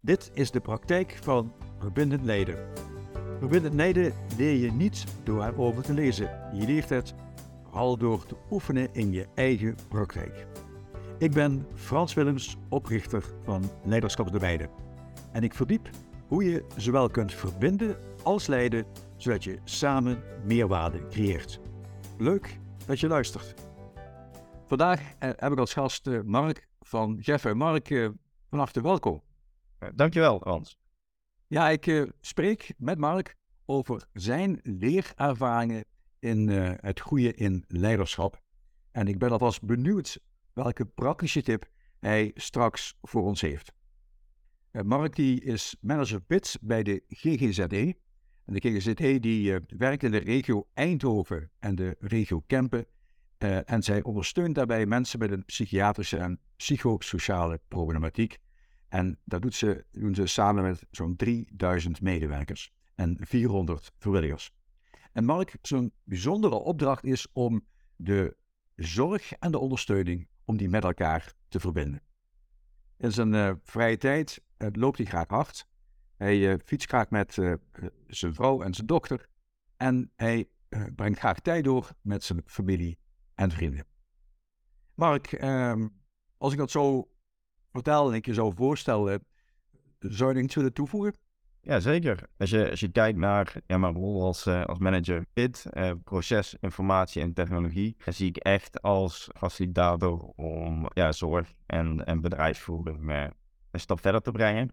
Dit is de praktijk van verbindend leiden. Verbindend leiden leer je niet door erover te lezen. Je leert het vooral door te oefenen in je eigen praktijk. Ik ben Frans Willems, oprichter van Leiderschap de Weide. En ik verdiep hoe je zowel kunt verbinden als leiden, zodat je samen meerwaarde creëert. Leuk dat je luistert. Vandaag eh, heb ik als gast eh, Mark van Jeff. Mark, eh, van harte welkom. Dankjewel, Frans. Ja, ik spreek met Mark over zijn leerervaringen in het groeien in leiderschap. En ik ben alvast benieuwd welke praktische tip hij straks voor ons heeft. Mark die is manager PITS bij de GGZE. En de GGZE die werkt in de regio Eindhoven en de regio Kempen en zij ondersteunt daarbij mensen met een psychiatrische en psychosociale problematiek. En dat doet ze, doen ze samen met zo'n 3000 medewerkers en 400 vrijwilligers. En Mark, zo'n bijzondere opdracht is om de zorg en de ondersteuning, om die met elkaar te verbinden. In zijn uh, vrije tijd loopt hij graag hard. Hij fietst graag met zijn vrouw en zijn dochter. En hij brengt graag tijd door met zijn familie en vrienden. Mark, ehm, als ik dat zo vertel en ik je zo voorstellen, zou je iets willen toevoegen? Ja, zeker. Als je, als je kijkt naar ja, mijn rol als, uh, als manager PIT, uh, proces, informatie en technologie, zie ik echt als facilitator om ja, zorg en, en bedrijfsvoering uh, een stap verder te brengen.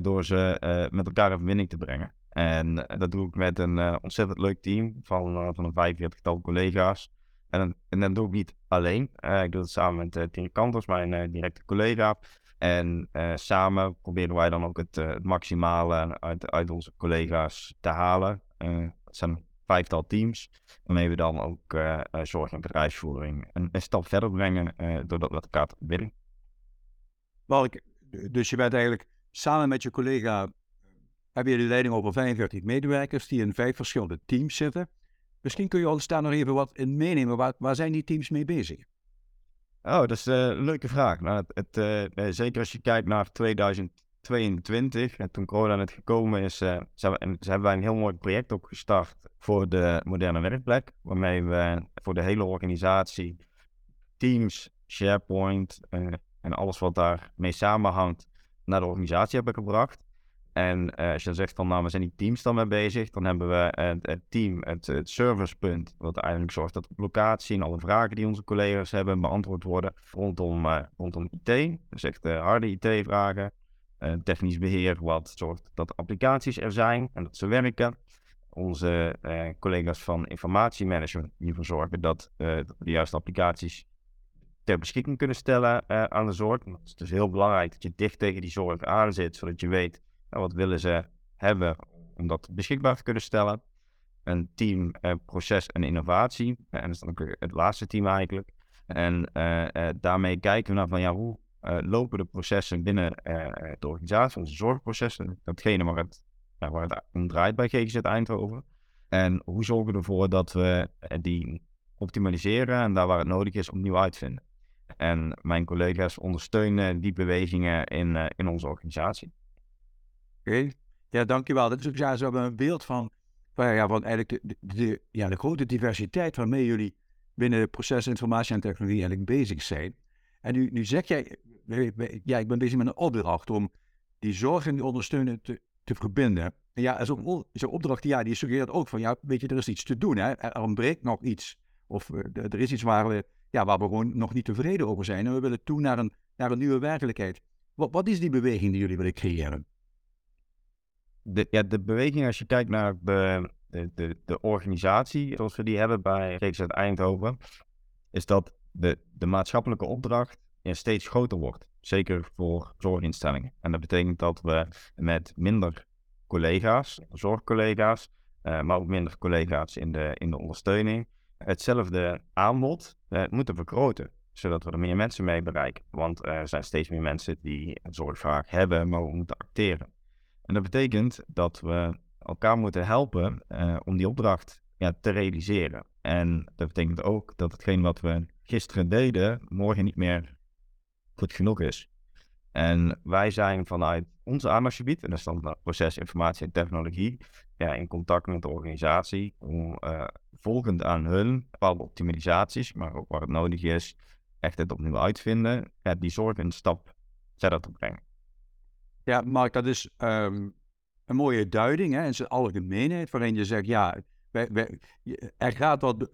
door ze met elkaar in verbinding te brengen. En dat doe ik met een ontzettend leuk team van, van een 45-tal collega's. En, en dat doe ik niet alleen. Uh, ik doe het samen met uh, Tine Kanters, mijn uh, directe collega. En samen proberen wij dan ook het, het maximale uit, uit onze collega's te halen. het zijn vijftal teams, waarmee we dan ook zorg en bedrijfsvoering een, een, stap verder brengen doordat we elkaar te verbinden. Mark, dus je bent eigenlijk samen met je collega, hebben jullie leiding over 45 medewerkers die in vijf verschillende teams zitten. Misschien kun je ons daar nog even wat in meenemen. Waar, waar zijn die teams mee bezig? Oh, dat is een leuke vraag. Nou, het, uh, zeker als je kijkt naar 2022, en toen corona net gekomen is, uh, hebben wij een heel mooi project opgestart voor de moderne werkplek. Waarmee we voor de hele organisatie Teams, SharePoint en alles wat daarmee samenhangt naar de organisatie hebben gebracht. En uh, als je dan zegt van nou, we zijn die teams dan mee bezig, dan hebben we het, het team, het, servicepunt, wat eigenlijk zorgt dat op locatie en alle vragen die onze collega's hebben beantwoord worden rondom, uh, rondom IT. Dus echt harde IT-vragen. technisch beheer, wat zorgt dat applicaties er zijn en dat ze werken. Onze collega's van informatiemanagement die ervoor zorgen dat, dat we de juiste applicaties ter beschikking kunnen stellen aan de zorg. Het is dus heel belangrijk dat je dicht tegen die zorg aan zit, zodat je weet nou, wat willen ze hebben om dat beschikbaar te kunnen stellen? Een team eh, proces en innovatie. en dat is dan ook het laatste team eigenlijk. En eh, eh, daarmee kijken we naar van ja, hoe lopen de processen binnen de organisatie, onze zorgprocessen, datgene waar het, waar om draait bij GGZ Eindhoven. En hoe zorgen we ervoor dat we die optimaliseren en daar waar het nodig is opnieuw uitvinden. En mijn collega's ondersteunen die bewegingen in, in onze organisatie. Oké, ja, dankjewel. Dat is ook ja, zo een beeld van, van, ja, van eigenlijk de, de, ja, de grote diversiteit waarmee jullie binnen proces, informatie en technologie eigenlijk bezig zijn. En nu, nu zeg jij, ja, ik ben bezig met een opdracht om die zorg en die ondersteunen te, te verbinden. En ja, zo'n zo opdracht, ja, die suggereert ook van, ja, weet je, er is iets te doen, hè? er ontbreekt nog iets. Of uh, er is iets waar we, ja, waar we gewoon nog niet tevreden over zijn. En we willen toe naar een, naar een nieuwe werkelijkheid. Wat, wat is die beweging die jullie willen creëren? De, ja, de beweging, als je kijkt naar de, de, de, organisatie zoals we die hebben bij GGZ Eindhoven, is dat de, de maatschappelijke opdracht steeds groter wordt. Zeker voor zorginstellingen. En dat betekent dat we met minder collega's, zorgcollega's, uh, maar ook minder collega's in de, in de ondersteuning, hetzelfde aanbod uh, moeten vergroten. Zodat we er meer mensen mee bereiken. Want er zijn steeds meer mensen die zorgvraag hebben, maar we moeten acteren. En dat betekent dat we elkaar moeten helpen uh, om die opdracht ja, te realiseren. En dat betekent ook dat hetgeen wat we gisteren deden, morgen niet meer goed genoeg is. En wij zijn vanuit ons aandachtsgebied, en dat is dan proces, informatie en technologie, ja, in contact met de organisatie om uh, volgend aan hun bepaalde optimalisaties, maar ook waar het nodig is, echt het opnieuw uitvinden, ja, die zorg een stap verder te brengen. Ja, Mark, dat is ehm, een mooie duiding hè, in zijn algemeenheid, waarin je zegt, ja, wij, wij, er, gaat wat,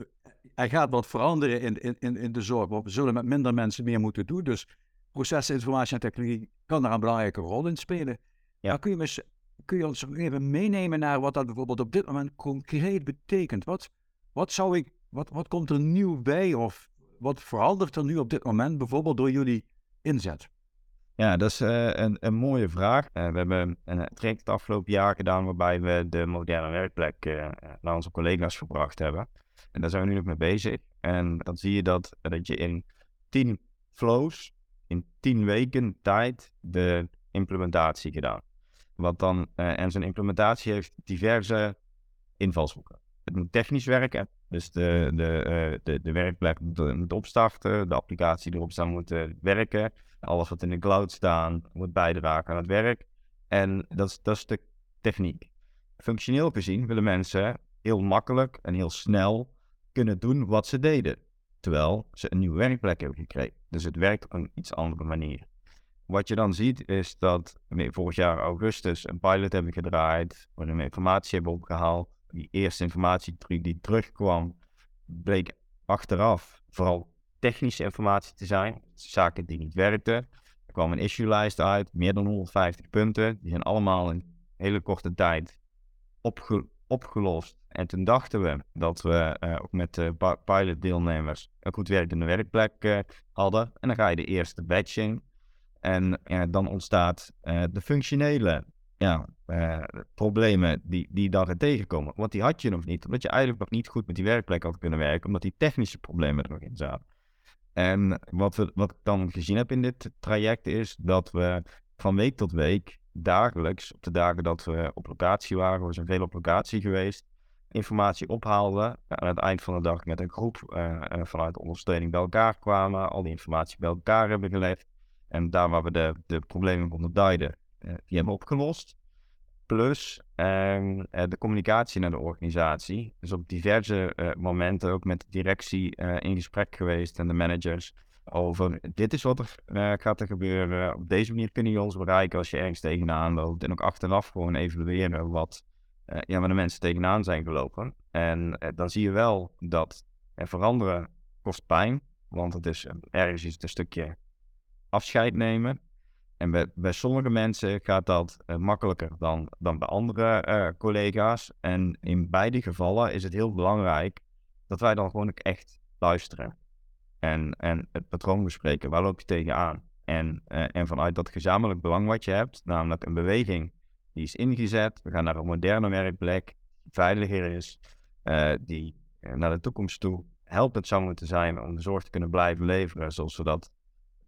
er gaat wat veranderen in, in, in de zorg. We zullen met minder mensen meer moeten doen. Dus processen, informatie en technologie kan daar een belangrijke rol in spelen. Ja. kun, je kun je ons even meenemen naar wat dat bijvoorbeeld op dit moment concreet betekent? Wat, wat, zou ik, wat, wat komt er nieuw bij of wat verandert er nu op dit moment bijvoorbeeld door jullie inzet? Ja, dat is uh, een, een mooie vraag. Uh, we hebben een traject het afgelopen jaar gedaan waarbij we de moderne werkplek uh, naar onze collega's gebracht hebben. En daar zijn we nu nog mee bezig. En dan zie je dat, dat je in tien flows, in tien weken tijd, de implementatie gedaan. Wat dan, en zo'n implementatie heeft diverse invalshoeken. Het moet technisch werken, dus de, de, de, de werkplek moet, moet opstarten, de applicatie erop staan moet werken alles wat in de cloud staan moet bijdragen aan het werk. En dat is, dat is de techniek. Functioneel gezien willen mensen heel makkelijk en heel snel kunnen doen wat ze deden. Terwijl ze een nieuwe werkplek hebben gekregen. Dus het werkt op een iets andere manier. Wat je dan ziet is dat we vorig jaar augustus een pilot hebben gedraaid, waarin we informatie hebben opgehaald. Die eerste informatie die terugkwam, bleek achteraf vooral technische informatie te zijn. Zaken die niet werkten. Er kwam een issue lijst uit, meer dan 150 punten. Die zijn allemaal in hele korte tijd opgelost. En toen dachten we dat we uh, ook met de pilot-deelnemers een goed werkende werkplek uh, hadden. En dan ga je de eerste batching. En uh, dan ontstaat de functionele ja, problemen die, die daar tegenkomen. Want die had je nog niet, omdat je eigenlijk nog niet goed met die werkplek had kunnen werken, omdat die technische problemen er nog in zaten. En wat, we, wat ik dan gezien heb in dit traject is dat we van week tot week, dagelijks, op de dagen dat we op locatie waren, we zijn veel op locatie geweest, informatie ophaalden. Aan het eind van de dag met een groep uh, vanuit ondersteuning bij elkaar kwamen, al die informatie bij elkaar hebben gelegd. En daar waar we de, de problemen konden duiden, die hebben opgelost. Plus uh, de communicatie naar de organisatie. Dus op diverse uh, momenten ook met de directie in gesprek geweest en de managers over dit is wat er gaat er gebeuren. Op deze manier kunnen je ons bereiken als je ergens tegenaan loopt. En ook achteraf gewoon evalueren wat ja, waar de mensen tegenaan zijn gelopen. En dan zie je wel dat er veranderen kost pijn. Want het is ergens is het een stukje afscheid nemen. En bij, sommige mensen gaat dat uh, makkelijker dan, dan bij andere uh, collega's. En in beide gevallen is het heel belangrijk dat wij dan gewoon ook echt luisteren. En, en het patroon bespreken, waar loop je tegenaan? En, uh, en vanuit dat gezamenlijk belang wat je hebt, namelijk een beweging die is ingezet. We gaan naar een moderne werkplek, die veiliger is, die naar de toekomst toe helpend zou moeten zijn om de zorg te kunnen blijven leveren zoals we dat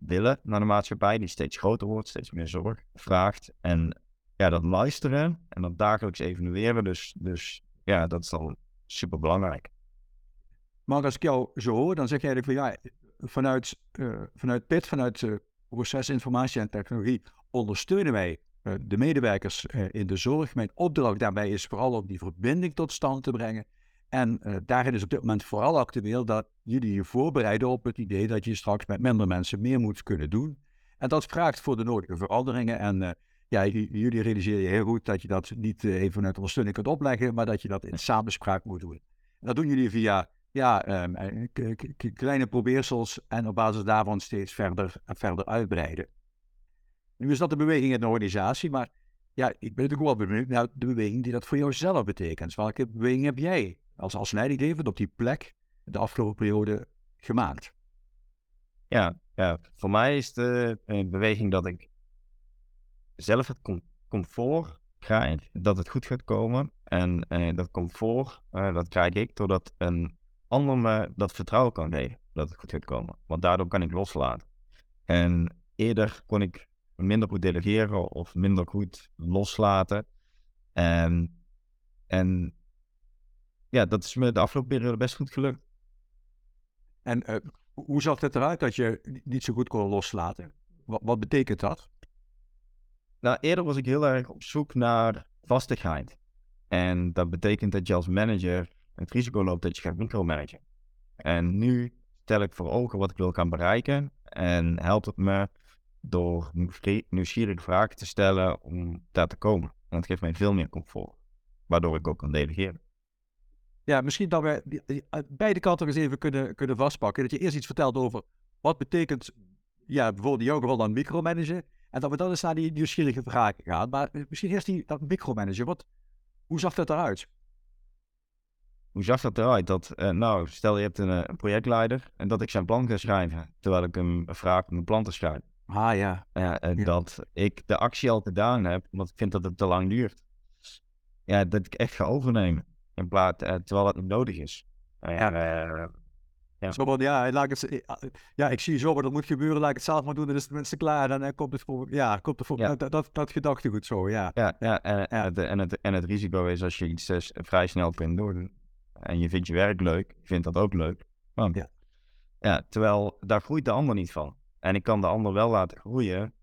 willen naar de maatschappij, die steeds groter wordt, steeds meer zorg vraagt. En ja, dat luisteren en dat dagelijks evalueren, dus, dus ja, dat is dan super belangrijk. Maar als ik jou zo hoor, dan zeg je eigenlijk van ja, vanuit, uh, vanuit PIT, vanuit uh, proces, informatie en technologie, ondersteunen wij uh, de medewerkers in de zorg. Mijn opdracht daarbij is vooral om die verbinding tot stand te brengen en uh, daarin is op dit moment vooral actueel dat jullie je voorbereiden op het idee dat je straks met minder mensen meer moet kunnen doen. En dat vraagt voor de nodige veranderingen. En uh, ja, jullie realiseren je heel goed dat je dat niet uh, even vanuit ondersteuning kunt opleggen, maar dat je dat in samenspraak moet doen. En dat doen jullie via ja, um, kleine probeersels en op basis daarvan steeds verder en verder uitbreiden. Nu is dat de beweging in de organisatie, maar ja, ik ben natuurlijk wel benieuwd naar de beweging die dat voor jou zelf betekent. Welke beweging heb jij als, als leidinggevende op die plek de afgelopen periode gemaakt? Ja, ja voor mij is de beweging dat ik zelf het comfort krijg, dat het goed gaat komen. En eh, dat comfort, uh, dat krijg ik doordat een ander me dat vertrouwen kan geven dat het goed gaat komen. Want daardoor kan ik loslaten. En eerder kon ik minder goed delegeren of minder goed loslaten. En, en ja, dat is me de afgelopen periode best goed gelukt. En uh, hoe zag het eruit dat je niet zo goed kon loslaten? Wat, wat betekent dat? Nou, eerder was ik heel erg op zoek naar vastigheid. En dat betekent dat je als manager het risico loopt dat je gaat micromanagen. En nu stel ik voor ogen wat ik wil gaan bereiken en helpt het me door nieuwsgierige vragen te stellen om daar te komen. En dat geeft mij veel meer comfort, waardoor ik ook kan delegeren. Ja, misschien dat we beide kanten eens even kunnen, kunnen vastpakken. Dat je eerst iets vertelt over wat betekent, ja, bijvoorbeeld in jouw geval dan micromanagen. En dat we dan eens naar die nieuwsgierige vragen gaan. Maar misschien eerst die, dat micromanagen. Wat, hoe zag dat eruit? Hoe zag dat eruit? Dat, uh, nou, stel je hebt een, eh, een, projectleider en dat ik zijn plan ga schrijven, terwijl ik hem vraag om een plan te schrijven. Ah ja. ja en dat ik de actie al gedaan heb, omdat ik vind dat het te lang duurt. Ja, dat ik echt ga overnemen, in plaats, uh, terwijl het niet nodig is. ja, ja. Zo ja, laat het, ja, ik zie zo wat er moet gebeuren, laat ik het zelf maar doen, dan is het mensen klaar, dan komt het voor, ja, komt het voor, ja. dat, dat, dat gedachtegoed zo, ja. Ja, ja, en, en, het, en, het, en het risico is als je iets vrij snel kunt doen, en je vindt je werk leuk, je vindt dat ook leuk. Want, ja. ja, terwijl daar groeit de ander niet van. En ik kan de ander wel laten groeien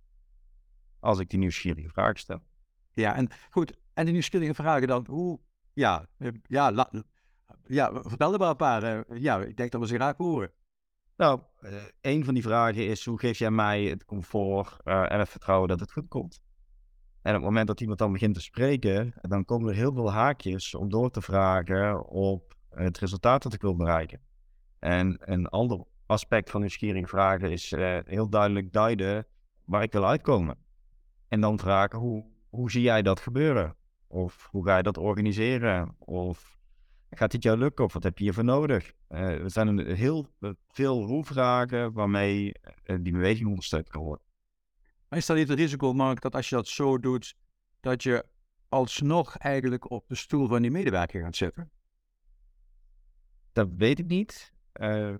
als ik die nieuwsgierige vragen stel. Ja, en goed, en die nieuwsgierige vragen dan, hoe, ja, eh, ja, la, ja vertel er maar een paar. Uh, ja, ik denk dat we ze graag horen. Nou, uh, een van die vragen is, hoe geef jij mij het comfort en het vertrouwen dat het goed komt? En op het moment dat iemand dan begint te spreken, dan komen er heel veel haakjes om door te vragen op het resultaat dat ik wil bereiken. En een ander aspect van nieuwsgierig vragen is uh, heel duidelijk duiden waar ik wil uitkomen. En dan vragen, hoe, hoe zie jij dat gebeuren? Of hoe ga je dat organiseren? Of gaat dit jou lukken? Of wat heb je hiervoor nodig? Uh, er zijn heel veel hoe-vragen waarmee uh, die beweging ondersteund kan worden. Maar is dat niet het risico, Mark, dat als je dat zo doet, dat je alsnog eigenlijk op de stoel van die medewerker gaat zitten? Dat weet ik niet. Uh,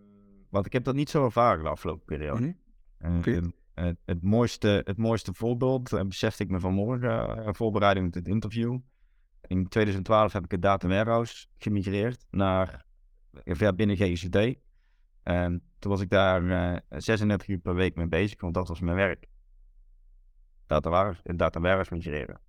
want ik heb dat niet zo ervaren de afgelopen periode. Mm -hmm. het, het, mooiste, het mooiste voorbeeld uh, besefte ik me vanmorgen uh, voorbereiding op dit interview. In 2012 heb ik het Data Warehouse gemigreerd naar ja, binnen GCD. En toen was ik daar 36 uur per week mee bezig, want dat was mijn werk data, data warehouse migreren.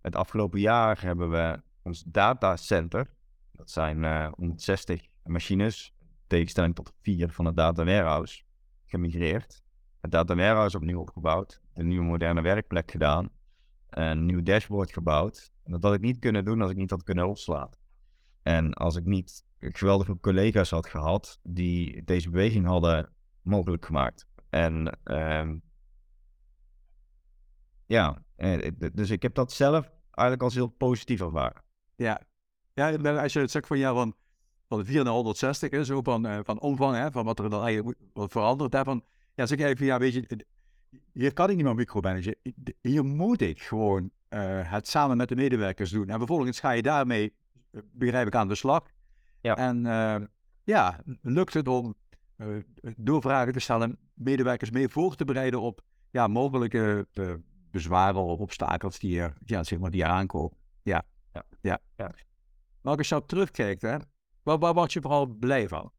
Het afgelopen jaar hebben we ons datacenter, dat zijn uh, eh, 160 machines, tegenstelling tot vier van het data warehouse, gemigreerd. Het data warehouse opnieuw opgebouwd, een nieuwe moderne werkplek gedaan, een nieuw dashboard gebouwd. Dat had ik niet kunnen doen als ik niet had kunnen opslaan. En als ik niet geweldige collega's had gehad die deze beweging hadden mogelijk gemaakt. En uh, ja, eh, dus ik heb dat zelf eigenlijk als heel positief ervaren. Ja, ja als je het zegt van ja, van, van de 4 naar 160, hè, zo van, uh, van omvang, hè, van wat er dan eigenlijk wordt veranderd, daarvan, ja, zeg ik van ja, weet je, hier kan ik niet meer micromanagen. Hier moet ik gewoon uh, het samen met de medewerkers doen. En vervolgens ga je daarmee, begrijp ik, aan de slag. Ja. En uh, ja, lukt het om door vragen te stellen medewerkers mee voor te bereiden op ja, mogelijke bezwaren of obstakels die er, ja, zeg maar, die er aankomen. Ja, ja, ja. ja. Maar als je terugkijkt, hè, waar, waar word je vooral blij van?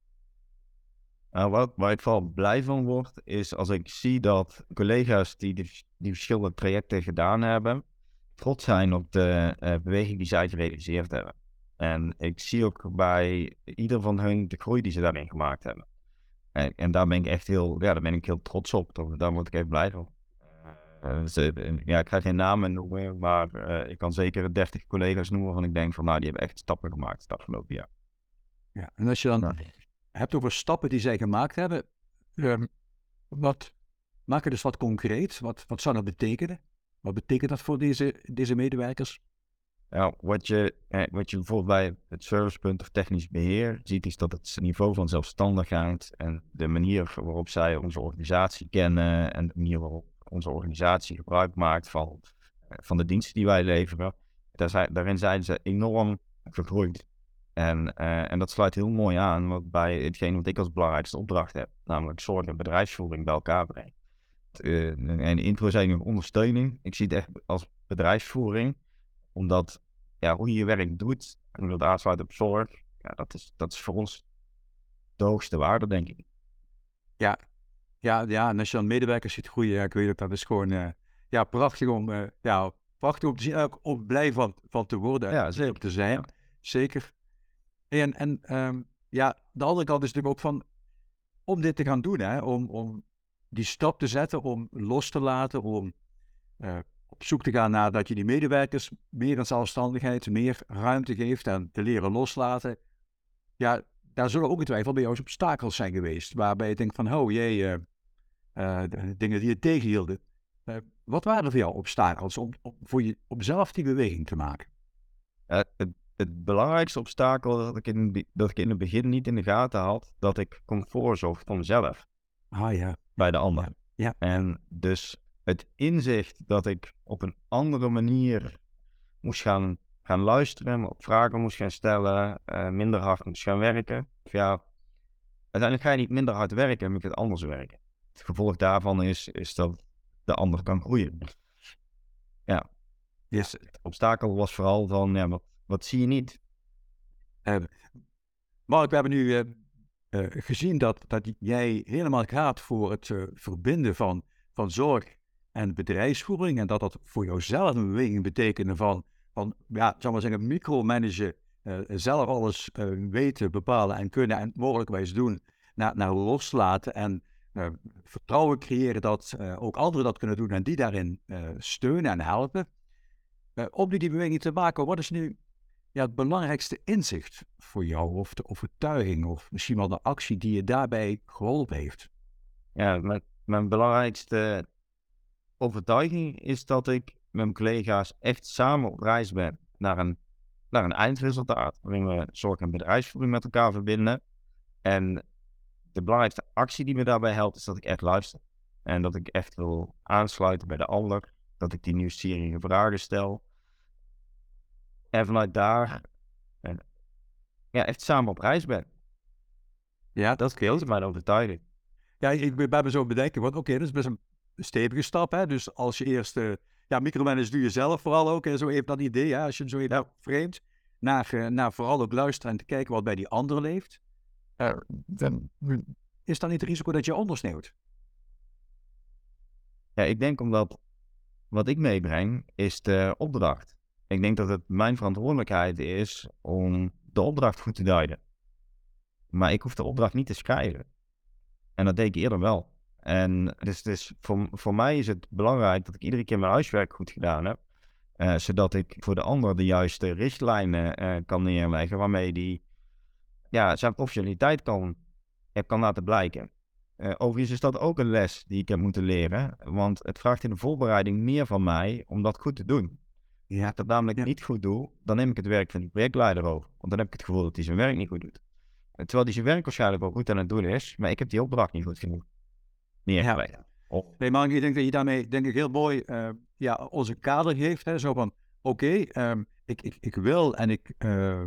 Nou, wat, waar ik vooral blij van word, is als ik zie dat collega's die die, verschillende trajecten gedaan hebben, trots zijn op de uh, beweging die zij gerealiseerd hebben. En ik zie ook bij ieder van hun de groei die ze daarin gemaakt hebben. En, en daar ben ik echt heel, ja, daar ben ik heel trots op. Daar word ik even blij van. Uh, ja, ik ga geen namen noemen, maar ik kan zeker 30 collega's noemen waarvan ik denk van nou, die hebben echt stappen gemaakt het afgelopen jaar. Ja, en als je dan nou. hebt over stappen die zij gemaakt hebben, um, wat, maak je dus wat concreet. Wat, wat zou dat betekenen? Wat betekent dat voor deze, deze medewerkers? Ja, wat je, eh, wat je bijvoorbeeld bij het servicepunt of technisch beheer ziet, is dat het niveau van zelfstandigheid en de manier waarop zij onze organisatie kennen en de manier waarop onze organisatie gebruik maakt van, eh, van de diensten die wij leveren. Daar zijn, daarin zijn ze enorm gegroeid. En, uh, en dat sluit heel mooi aan wat bij hetgeen wat ik als belangrijkste opdracht heb, namelijk zorg en bedrijfsvoering bij elkaar brengen. Uh, en intro zijn nog ondersteuning. Ik zie het echt als bedrijfsvoering, omdat ja, hoe je je werk doet en hoe dat aansluit op zorg, ja, dat, is, dat is voor ons de hoogste waarde, denk ik. Ja, ja, ja, en als je dan medewerkers ziet groeien, ja, ik weet ook, dat is gewoon, uh, ja, prachtig om, ja, prachtig om te zien. Ook om blij van, van te worden. Ja, zeker. te zijn. Zeker. En, en um, ja, de andere kant is natuurlijk ook van, om dit te gaan doen, hè, om, om die stap te zetten, om los te laten, om uh, op zoek te gaan naar dat je die medewerkers meer een zelfstandigheid, meer ruimte geeft en te leren loslaten. Ja, daar zullen ook in twijfel bij jou obstakels zijn geweest. Waarbij je denkt van, oh jee, uh, uh, dingen die je tegenhielden. Wat waren voor jou obstakels om, om, voor je, om zelf die beweging te maken? Het, belangrijkste obstakel dat ik, in, dat ik in het begin niet in de gaten had, dat ik comfort zocht van mezelf. Ah ja. Bij de ander. Ja. En dus het inzicht dat ik op een andere manier moest gaan, gaan luisteren, op vragen moest gaan stellen, uh, minder hard moest gaan werken. Of ja, uiteindelijk ga je niet minder hard werken, maar je het anders werken. Het gevolg daarvan is, is dat de ander kan groeien. Ja. Dus het obstakel was vooral van, ja, wat, wat zie je niet? Uh, Mark, we hebben nu uh, uh, gezien dat, dat jij helemaal gaat voor het verbinden van, van zorg en bedrijfsvoering. En dat dat voor jouzelf een beweging betekende van, van ja, zal maar zeggen, micromanagen. Zelf alles weten, bepalen en kunnen en mogelijkwijs doen. Naar, naar loslaten en vertrouwen creëren dat ook anderen dat kunnen doen en die daarin steunen en helpen. om die, die beweging te maken, wat is nu ja, het belangrijkste inzicht voor jou? Of de overtuiging of misschien wel de actie die je daarbij geholpen heeft? Ja, mijn, belangrijkste overtuiging is dat ik met mijn collega's echt samen op reis ben naar een, naar een eindresultaat. Waarin we zorg en bedrijfsvoering met elkaar verbinden. En de belangrijkste actie die me daarbij helpt, is dat ik echt luister. En dat ik echt wil aansluiten bij de ander. Dat ik die nieuwsgierige vragen stel. En vanuit daar ja, echt samen op reis ben. Ja, dat is mijn overtuiging. Ja, ik ben bij me zo bedenken, want oké, dat is best een stevige stap. Hè? Dus als je eerst, uh, ja, micromanage doe je zelf vooral ook. En zo even dat idee, hè? als je zo even vreemd naar, uh, naar vooral ook luisteren en te kijken wat bij die ander leeft. Uh, dan is dan niet het risico dat je ondersneeuwt? Ja, ik denk omdat wat ik meebreng is de opdracht. Ik denk dat het mijn verantwoordelijkheid is om de opdracht goed te duiden. Maar ik hoef de opdracht niet te schrijven. En dat deed ik eerder wel. En dus, dus voor, voor mij is het belangrijk dat ik iedere keer mijn huiswerk goed gedaan heb. Uh, zodat ik voor de ander de juiste richtlijnen uh, kan neerleggen waarmee die ja, zijn professionaliteit kan, kan laten blijken. Overigens is dat ook een les die ik heb moeten leren, want het vraagt in de voorbereiding meer van mij om dat goed te doen. Ja. Als ik dat namelijk niet goed doe, dan neem ik het werk van de projectleider over. Want dan heb ik het gevoel dat hij zijn werk niet goed doet. Terwijl hij zijn werk waarschijnlijk wel goed aan het doen is, maar ik heb die opdracht niet goed genoeg ja. Nee, maar ik denk dat je daarmee denk ik heel mooi uh, ja, onze kader geeft. Hè, zo van, oké, ehm, ik, ik, ik wil en ik uh,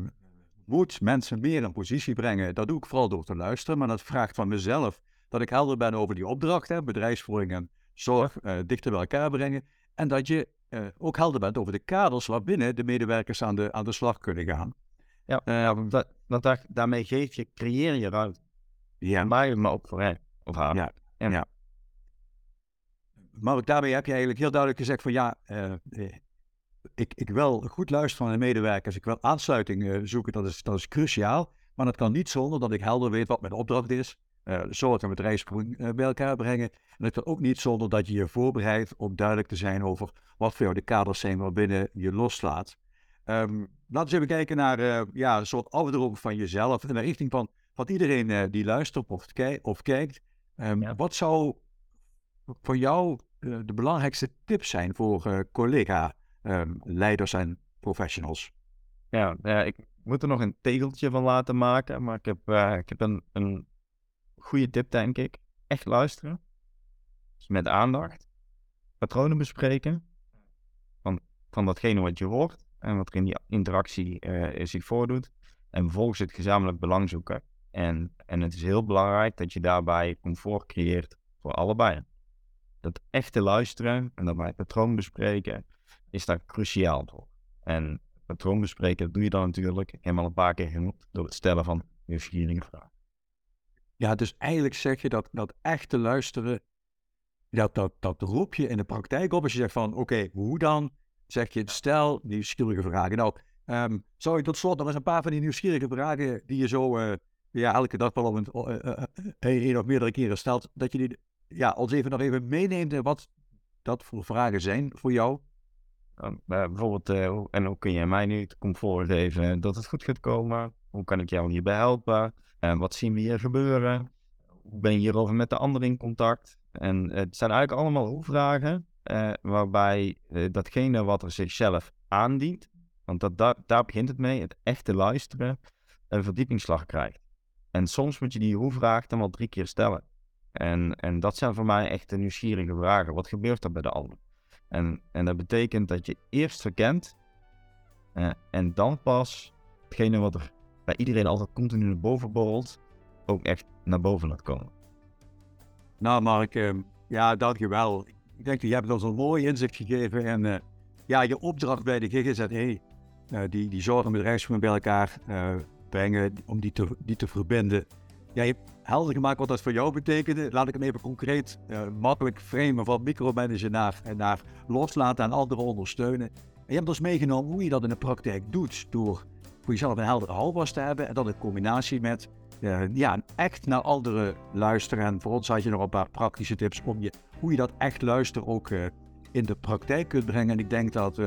moet mensen meer in positie brengen. Dat doe ik vooral door te luisteren, maar dat vraagt van mezelf dat ik helder ben over die opdracht, hè, bedrijfsvoering en zorg, uh, dichter bij elkaar brengen. En dat je ook helder bent over de kaders waarbinnen de medewerkers aan de, aan de slag kunnen gaan. Ja, ehm, dat, dat, daarmee geef je, creëer je ruimte. Ja. Maar, maar ook voor hen of haar. Ja. En, ja. Maar ook daarbij heb je eigenlijk heel duidelijk gezegd van ja, uh, ik, ik wil goed luisteren van de medewerkers, ik wil aansluiting uh, zoeken, dat is, dat is cruciaal. Maar dat kan niet zonder dat ik helder weet wat mijn opdracht is. Uh, zorg en bedrijfsvoering bij elkaar brengen. En dat kan ook niet zonder dat je je voorbereidt om duidelijk te zijn over wat voor jou de kaders zijn waarbinnen je loslaat. Um, laten we even kijken naar ja, een soort afdruk van jezelf in de richting van, van iedereen die luistert of, of kijkt. Um, Wat zou voor jou de belangrijkste tips zijn voor collega-leiders ehm, en professionals? Ja, ik moet er nog een tegeltje van laten maken, maar ik heb, ik heb een, een goede tip, denk ik. Echt luisteren. Dus met aandacht. Patronen bespreken. Van, van datgene wat je hoort en wat er in die interactie zich voordoet. En vervolgens het gezamenlijk belang zoeken. En, en het is heel belangrijk dat je daarbij comfort creëert voor allebei. Dat echte luisteren en daarbij patroon bespreken is daar cruciaal voor. En patroon bespreken doe je dan natuurlijk helemaal een paar keer genoeg door het stellen van nieuwsgierige vragen. Ja, dus eigenlijk zeg je dat, dat echte luisteren dat, dat, dat roep je in de praktijk op als je zegt van, oké, hoe dan? Zeg je, stel nieuwsgierige vragen. Nou, um, zou je tot slot nog eens een paar van die nieuwsgierige vragen die je zo uh, ja, elke dag wel op een, uh, uh, een of meerdere keren stelt, dat je die ja, ons even nog even meeneemt en wat dat voor vragen zijn voor jou? Uh, bijvoorbeeld, uh, en hoe kun je mij nu het comfort geven dat het goed gaat komen? Hoe kan ik jou hierbij helpen? En wat zien we hier gebeuren? Hoe ben je hierover met de ander in contact? En het zijn eigenlijk allemaal hoe-vragen, uh, waarbij datgene wat er zichzelf aandient, want dat, daar, daar begint het mee, het echte luisteren, een verdiepingsslag krijgt. En soms moet je die hoe-vraag dan wel drie keer stellen. En, en dat zijn voor mij echt de nieuwsgierige vragen. Wat gebeurt er bij de ander? En, en dat betekent dat je eerst verkent en dan pas hetgene wat er bij iedereen altijd continu naar boven borrelt, ook echt naar boven laat komen. Nou Mark, uh, ja dankjewel. Ik denk dat je hebt ons een mooi inzicht gegeven en uh, ja, je opdracht bij de GGZ, hey, die, die zorg en bedrijfsvoering bij elkaar brengen, om die te, die te verbinden. Ja, je hebt helder gemaakt wat dat voor jou betekende. Laat ik hem even concreet, uh, makkelijk framen van micromanagen naar, naar loslaten en anderen ondersteunen. En je hebt ons meegenomen hoe je dat in de praktijk doet. Door voor jezelf een heldere houvast te hebben en dan in combinatie met uh, ja, echt naar anderen luisteren. En voor ons had je nog een paar praktische tips om je, hoe je dat echt luisteren ook uh, in de praktijk kunt brengen. En ik denk dat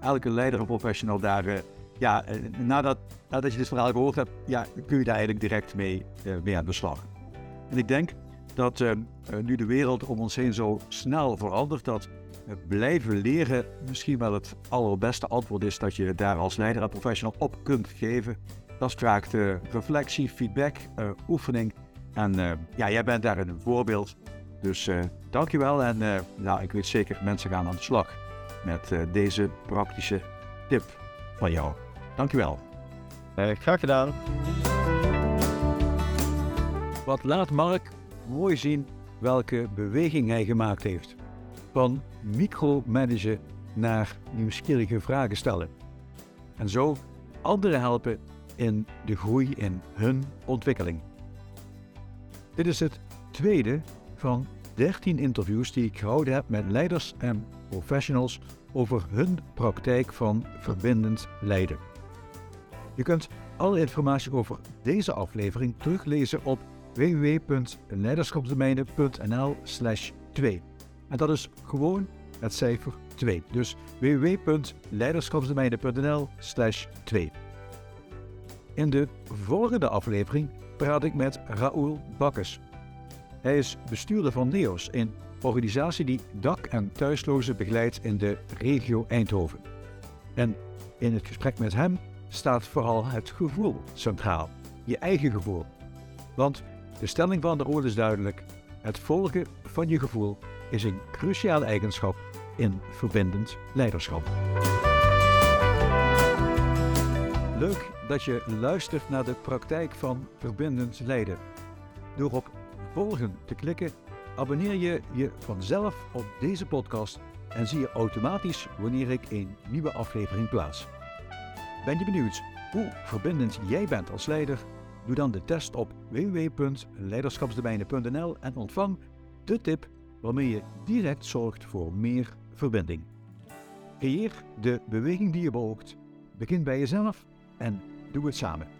elke leider en professional daar ja, eh, nadat, nadat je dit verhaal gehoord hebt, ja, kun je daar eigenlijk direct mee, mee aan de slag. En ik denk dat nu de wereld om ons heen zo snel verandert, dat blijven leren misschien wel het allerbeste antwoord is dat je daar als leider en professional op kunt geven. Dat vraagt reflectie, feedback, oefening. En ja, jij bent daar een voorbeeld. Dus dankjewel en nou, ik weet zeker, mensen gaan aan de slag met deze praktische tip van jou. Dankjewel. Uh, graag gedaan. Wat laat Mark mooi zien welke beweging hij gemaakt heeft. Van micromanagen naar nieuwsgierige vragen stellen. En zo anderen helpen in de groei in hun ontwikkeling. Dit is het tweede van 13 interviews die ik gehouden heb met leiders en professionals over hun praktijk van verbindend leiden. Je kunt alle informatie over deze aflevering teruglezen op www.leiderschapsdomeinen.nl/slash 2. En dat is gewoon het cijfer 2. Dus www.leiderschapsdomeinen.nl/slash 2. In de volgende aflevering praat ik met Raoul Bakkes. Hij is bestuurder van NEOS, een organisatie die dak- en thuislozen begeleidt in de regio Eindhoven. En in het gesprek met hem staat vooral het gevoel centraal. Je eigen gevoel. Want de stelling van de rol is duidelijk. Het volgen van je gevoel is een cruciale eigenschap in verbindend leiderschap. Leuk dat je luistert naar de praktijk van verbindend leiden. Door op volgen te klikken, abonneer je je vanzelf op deze podcast en zie je automatisch wanneer ik een nieuwe aflevering plaats. Ben je benieuwd hoe verbindend jij bent als leider? Doe dan de test op www.leiderschapsdomeinen.nl en ontvang de tip waarmee je direct zorgt voor meer verbinding. Creëer de beweging die je beoogt, begin bij jezelf en doe het samen.